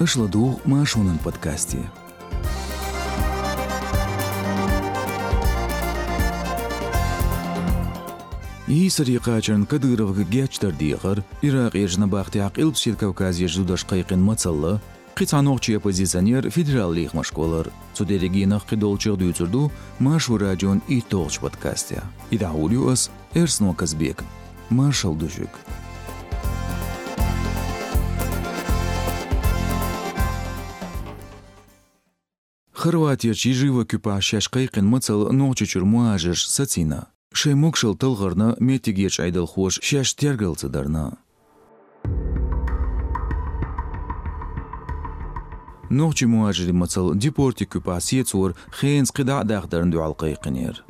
Ашладу Машунын подкасте. И сарикачан Кадыровга гячтар дигар, Ирак ежна бахти акил псит Кавказ ежудаш кайкин мацалла, Қицаноқчи оппозиционер федерал лихмашколар, цудерегинах қидолчық дүйцурду Машу радион и толч подкасте. Идаулю ас Эрсно Казбек. Машал душик. Хорватия чижива күпа шашқайқын мыцал ночичур муажыш сацина. мұқшыл тылғырны метигеч айдыл хош шаш тергілцыдарна. Ночи муажыри мыцал депорти күпа сецур хейнс қида дағдарын дуалқайқынер.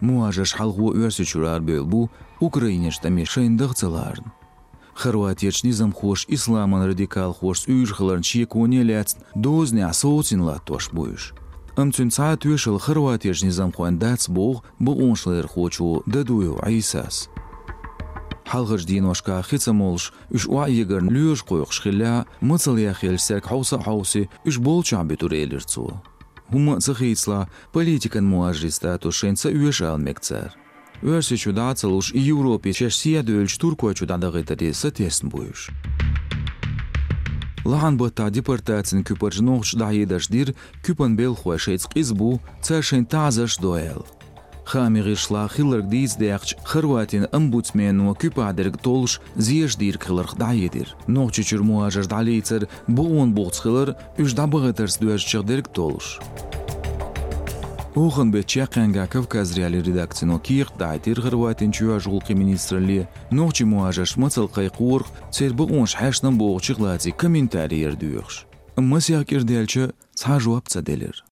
Муажыш халғу өрсі чурар бөл бұ, Украинешта мешайындық цыларын хорватиячнизам хуш исламан радикал хуш уйшхларын чекуне ляцн дозня асоцин латош буюш ымцүн цаат уешыл хорватиячнизам хуан дац бог бу оншлер хучу дадую айсас Халғыш дин вашқа хецам молш, үш уа егірін лүйеш қойық шхилля, мыцыл яхел сәрк хауса хауси, үш болча бетур елірцуы. Хума цихицла политикан муажиста тушенца уеш алмекцар. Örsüçüde atılış Evropi şeşsiye dölç Turkoçudan da gıdırisi tesn buyuş. Лахан быта депортацин күпіржінуғыш дайыдаш дир, күпін белхуа шейц қызбу, цашын тазаш доэл. Хамиғишла хилырг дейіздеяқч Хорватин омбудсмену күпадырг толш зеш дир хилырг дайыдир. Ноғчы чүрмуа жырдалейцір бұғын бұғц хилыр үш дабығытырс дуэш чығдырг толш. толш. Оғынбетче Қангаков қазірәлі редакцияны киық дайтер ғырватенчу министрли министрлі нұқчы муажашмы цылқай қуырқ цербі хашнан боғчы ғладзі комментарий ерді үйірш. Мыс яқыр дәлчі ца жуапца делер.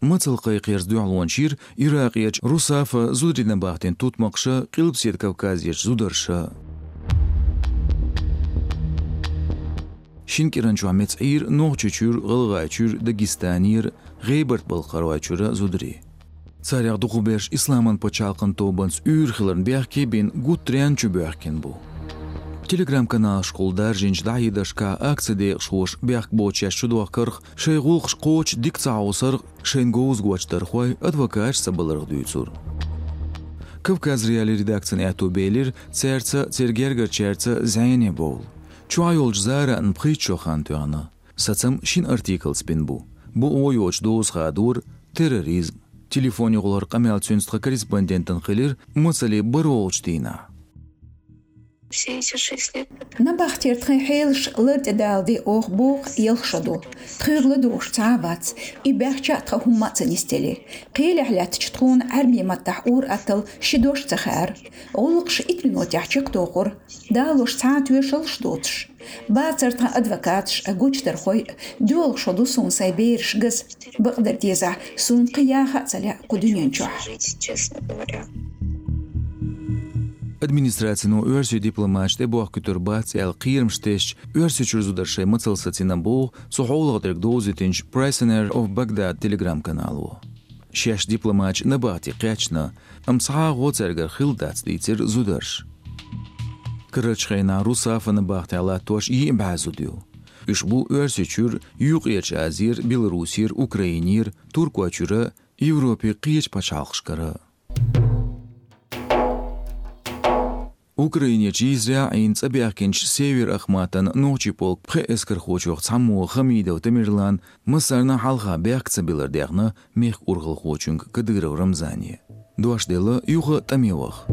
Мыцылқай қерзді Ирақ Ирақияч Русафы зудридан бақтен тутмақшы, қилып сет Зударша, зударшы. шинкиранчу амецӏир нохчичур гылгайчур дагистанир гейберт балхарвайчура зудри царяг дугубеш исламан почалкын тобанс үр хилын бяхки бен гутрянчу бяхкин бу телеграм канал школдар жинч дайдашка акциде шуш бяхк боча шудвакырх шейгул шкоч дикцаусыр шенгоуз гуачтархой адвокат сабалырг дюйцур кавказ реали редакцияны атубейлер церца цергерга черца зайне бол Чуай олж зара нпхит чохан туяна. Сацам шин артикл спин бу. Бу ойоч доз хадур терроризм. Телефони голар камел цюнстха корреспондентын хилер мыцали бір олж Набахтер тхейхелш лырт далди ох бух елшаду. Тхырлы душ цавац и бяхча тхахумаца нистели. Қиля хлят чтхун арми маттахур атыл шидош цахар. Олқш итлино тяхчик тохур. Далуш цаат вешал штоцш. باڅر ته ادوکاتش اګوچ ترخوي دول شدو سون سايبيرش گز بقدر تيزع سون قياها تسلع قدنيان چوح Администрацияну өрсі дипломатште буақ күтірбац әл қиырмштеш өрсі чүрзударшай мыцылсатина бұл сухоулығдырк доузитинч Prisoner of Baghdad телеграм каналу. Шеш дипломатч набати қячна, амсаға ғоцергар хилдац дейцер зударш. Кырычхайна русафа набахти ала тош и имбазудю. Ушбу өрсі чүр юқ ерч азир, Белорусир, Украинир, Туркуа чүрі, Европе қиеч пачалқшкары. Украине чизря ин цабяхкинч север ахматан ночи полк пхе эскер хочох цаму хамидов тамирлан мысарна халха бяк цабилар дяхна мех ургыл хочунг кадыров рамзани. Дуашдела юха тамевах.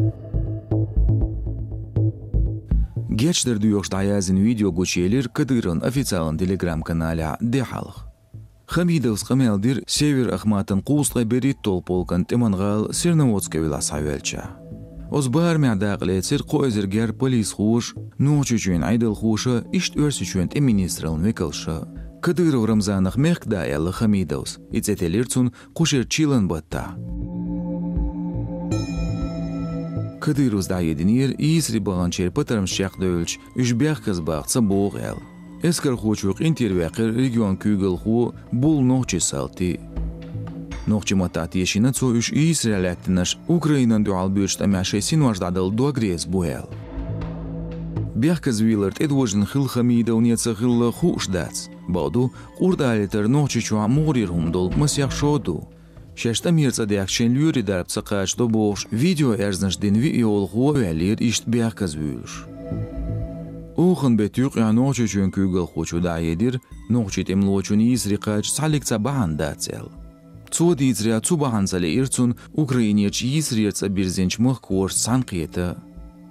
Гечдер дуйош таязин видео гучелер кадырын официалын телеграм-каналя дехалх. Хамидов скамелдир север ахматан куустга берит o'z barmiyada aqletsir qo'yzirgar polis xush nuch uchun aydil xushi isht o'rs uchun te ministral mikalsha кадыров рамзанах мехкда ялла хамидовс ицетелерцун құшыр чилан бұтта. кадыров здаединир исри баганчер патарм шахдөлч үшбях казбахца боғел эскар хучук регион күйгел ху бул нохчи салты. Noqchimatat jeshina cu ish i Israelet nësh Ukrajinën dy albysht e me shesin u ashtë adëll do agres buhel. Bjahkë zvillërt e duashën xil xëmida u një të xil xu shdac, badu, kur da alitër noqë që a morir humdull mës jak shodu. Sheshtë mirë të. Ухын бетюк я ночи чүн күйгіл хучу да ночи темло чүн қач салик цабаан. Цо дизря цу баханцале ирцун Украинеч изрица бирзенч мых кор санқиета.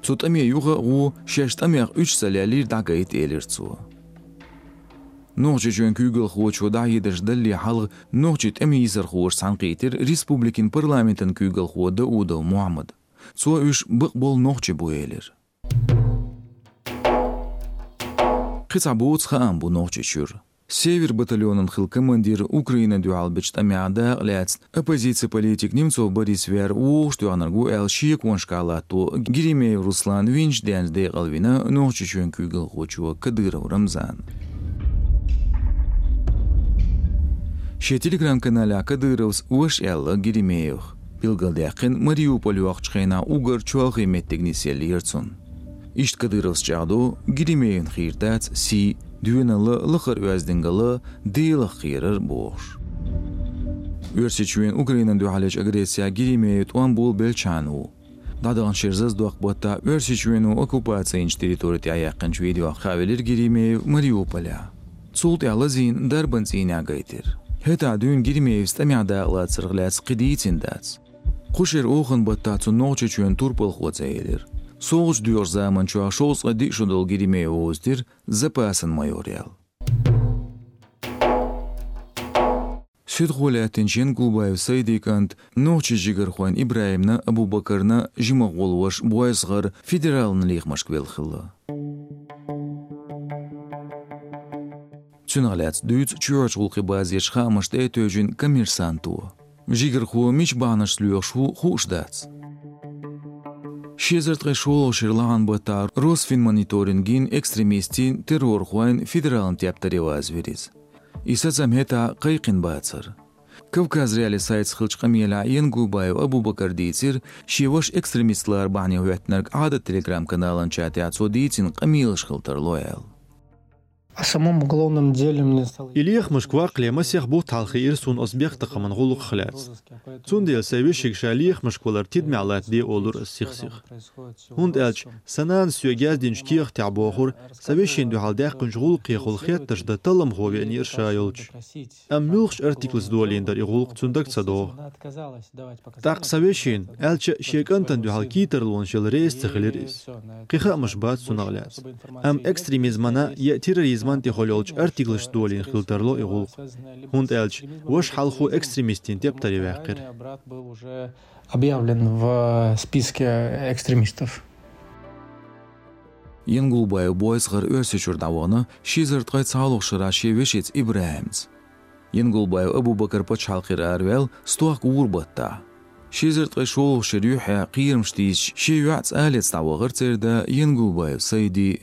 Цутаме юга у шештамех үч салялир дагайт элирцу. Нохчи жөн күгел хочо да едеш далли халг нохчи теми изер хош санқитер республикин парламентин күгел хода удо Мухаммад. Цо үш бық бол нохчи буэлер. Қица хаам бу нохчи чур. Север батальонын хыл командир Украина дюалбич тамяда ляц оппозиция политик Немцов Борис Вер у что анаргу эл шик вон шкала то Гиримеев Руслан Винч дэн дэ галвина нохчи чөн күгел хочуа Кадыров Рамзан. Ше телеграм-канале Кадыровс уш элла Гиримеев. Билгалдяқин Мариуполь вақчқена угар чуалғы меттегнесел ерцун. Ишт Кадыровс чағду Гиримеевн хирдац си дүйеналы лықыр өздіңгалы дейлі қиырыр бош. Өрсечуен Украинан дүйалеч агрессия Гиримеев туан бол белчану. Дадаган шерзаз дуак бота өрсечуену оккупация инч территорити аяқын чуедио хавелер Гиримеев Мариуполя. Цулт ялазин дарбан зиня гайтер. Хета дүйн Гиримеев стамяда ла цыргляц қидийтин дац. Қушер оғын бота цу ночи чуен турпыл хуацаелер. Соғыш дүйор заман чуа шоусға ди шудол Гиримеев оздир запасын Gulatin Jen Gulbayev Saydikant Nochi Jigarxuan Ibrahimna Abu Bakarna Jima Gulwash Boyasgar Federalны лихмаш квелхылы. Цюналец дүйц чуач гулқи базеш хамаш дэйtöжүн коммерсанту. Жигарху мич банаш лүйошу хушдац. Шезерт шоу ширлаған бота Росфин мониторингин экстремистин террор хуайн федералын тяптареваз верез. Исацам хета қайқин бацар. Кавказ реали сайт схылчқамела Янгубаев Абубакар Дицир шиваш экстремистлар бахни хуятнарг ада телеграм каналын чати ацо Дицин қамилыш хылтар лоял. О самом уголовном деле мне стало... Илиях Москва клема сех бу талхи ирсун озбек тақаман гулук хляц. Цун дел севишик шалиях Москвалар тид мялат ди олур сих сих. Хунд элч санан сюгяз динч киях тябохур севишин ду халдах кунж гул қиехул хет тажда талам хове нир шайолч. Ам мюлхш артиклс дуалиндер игулук цундак цадо. Так севишин элч шекантан ду хал китерлун шел рейс цехлерис. Қиха мышбат сунагляц. Ам экстремизмана я терроризм изман тихолёлч артиклш дуолин хилтерло игул. Хунд элч вош халху экстремистин теп таривякир. был уже объявлен в списке экстремистов. Янгулбай бойсгар өсі чурдаваны шизыртқай цаулық шыра шевешец Ибраимц. Янгулбай Абу Бакар пачалқир арвел стуақ урбатта. Шизыртқай шолық шырюхя қиырмштиз шевяц әлец тавағыр церда Янгулбай Сайди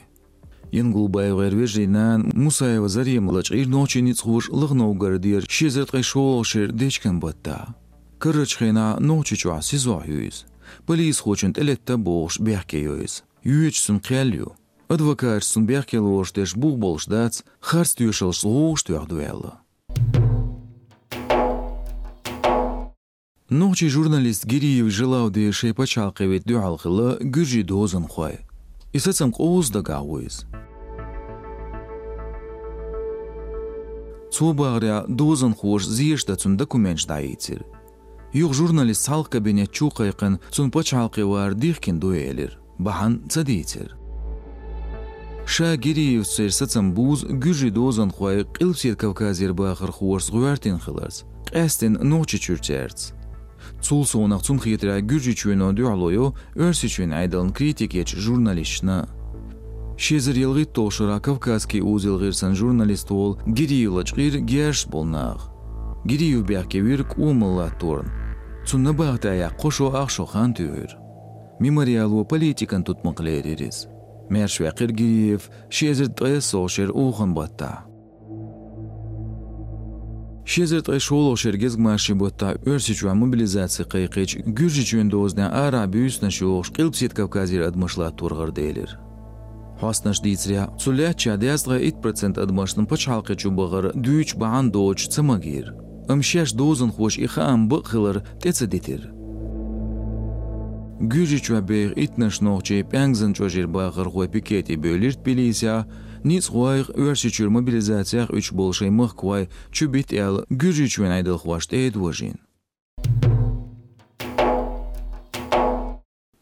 Янгулбай Вервежинан Мусаева Заремлач ир ночениц хуш лыгноугардир шизыртқай шолық шыр дечкен батта. Кырычхена ночи чуа сизо юиз. Полис хочет элетта бош бяхке юиз. Юечсун қялю. Адвокатсун бяхке лош деш бух болш дац, харс тюшел слош тюахдуэлла. Ночи журналист Гириев желал де шейпачалқевет дюалқылы гүржи дозын хой. Исацам қоуыз да гауыз. Цубагря дозын хош зиешта цун документ дайцир. Юг журналист сал кабинет чуқайқын цун пачалқи вар дихкин дуэлир. Бахан цадицир. Ша Гириев сэр сацам буз гүржи дозын хой қилпсет Кавказер бахыр хуарс гуартин хыларс. Қэстин ночи чүрчерц. Цул соонақ цун хитра гүржи чуено дюалойо өрси чуен айдалын критик еч журналистна. Шезір елғи тошыра Кавказский узел ғирсан журналист ол Гириевлач ғир герш болнақ. Гириев бяхке вирк умылла торн. Бағта аяқ қошо хан түйір. Мемориалу политикан tutmaqleririz. Mershvaqir Giriyev шезір тғай сошер уған батта. Шезір тғай шоло шергез гмаши батта өрсі чуа мобилизация қайқыч гүржі чуен дозден ара бүйісна шоғш қилпсет Кавказир адмышла турғыр дейлер. Хостнаш дийцря, цуляча дязга 1% адмашнын пачалқы чубағыр дүйч баан доч цымагир. Амшаш дозын хош ихаам бұқылыр тецедетир. Гүжи чуабег итнаш нохчи пянгзан чожир бағыр хуа пикети бөлірт билися, ниц хуайг өрси чур мобилизациях үч болшай мых куай чубит әл гүжи чуен айдыл хуашт.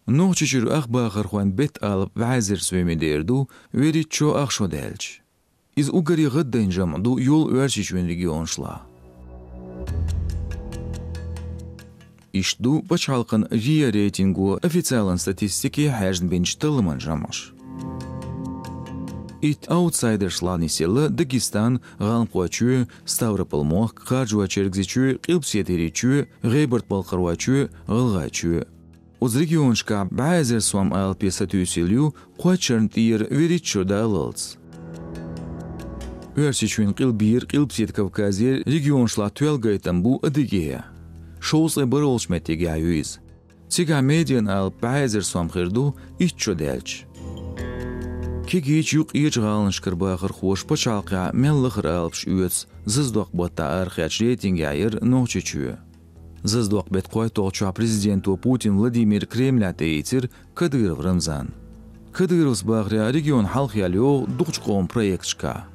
Нохчи чур ах хуан бет алып вәзір сөйме дерду, вери чо ах шоделч. Из угари ғыддайн жамду yol өрси чуен регион шла. Ишду бачалқын РИА рейтингу официалын статистики хәжін бенч тылымын жамаш. Ит аутсайдерш ланиселы Дагестан, Галмқуачу, Ставрополь Мох, Қаржуа Черкзичу, Қилпсетеричу, Гейберт Балқарвачу, Ғылғачу. Уз регионшка бәзір суам алпе сатюселю, Қуачырн тир веричу да алылц. Өрсичуин Қилбир, Қилпсет Кавказер, регионшла туэлгайтан бу адыгея. Шоусы бір олшметеге аюиз. Цига медиан ал бәзір суам қырду, итчо дәлч. Кегеч юк ич галын шкырбахыр хош пачалqa меллыхыр алпш үец зыздок бота архач рейтинге айыр нохчучу. Зыздок бет қой тоқча президенту Путин Владимир Кремля тейтир Кадыров Рамзан. Кадыров бағря регион халқы алё дұқчқом проектшка.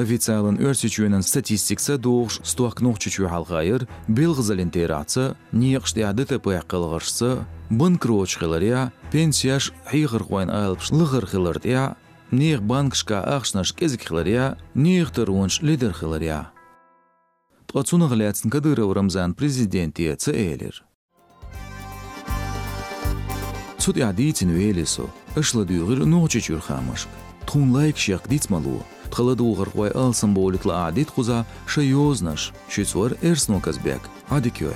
Официалын өрсичуенын статистикса доғш стуақ нохчучу халқайыр белғызалин терацы, неқште адыты паяққылғыршсы, банкроч хиларя, пенсияш хигыр қойн алпш лығыр хилардя, неғ банкшка ақшнаш кезік хиларя, неғ тырунш лидер хиларя. Тқацуны ғляцын Кадыров Рамзан президенте цеэлер. Цуд ядицин велесо, ышла дүйгір нохчучур хамышк. Тхун лайк шек дицмалу, тхаладуғыр қой алсын болитла адит құза шайознаш, шүцвар эрсно казбек, адикюэл.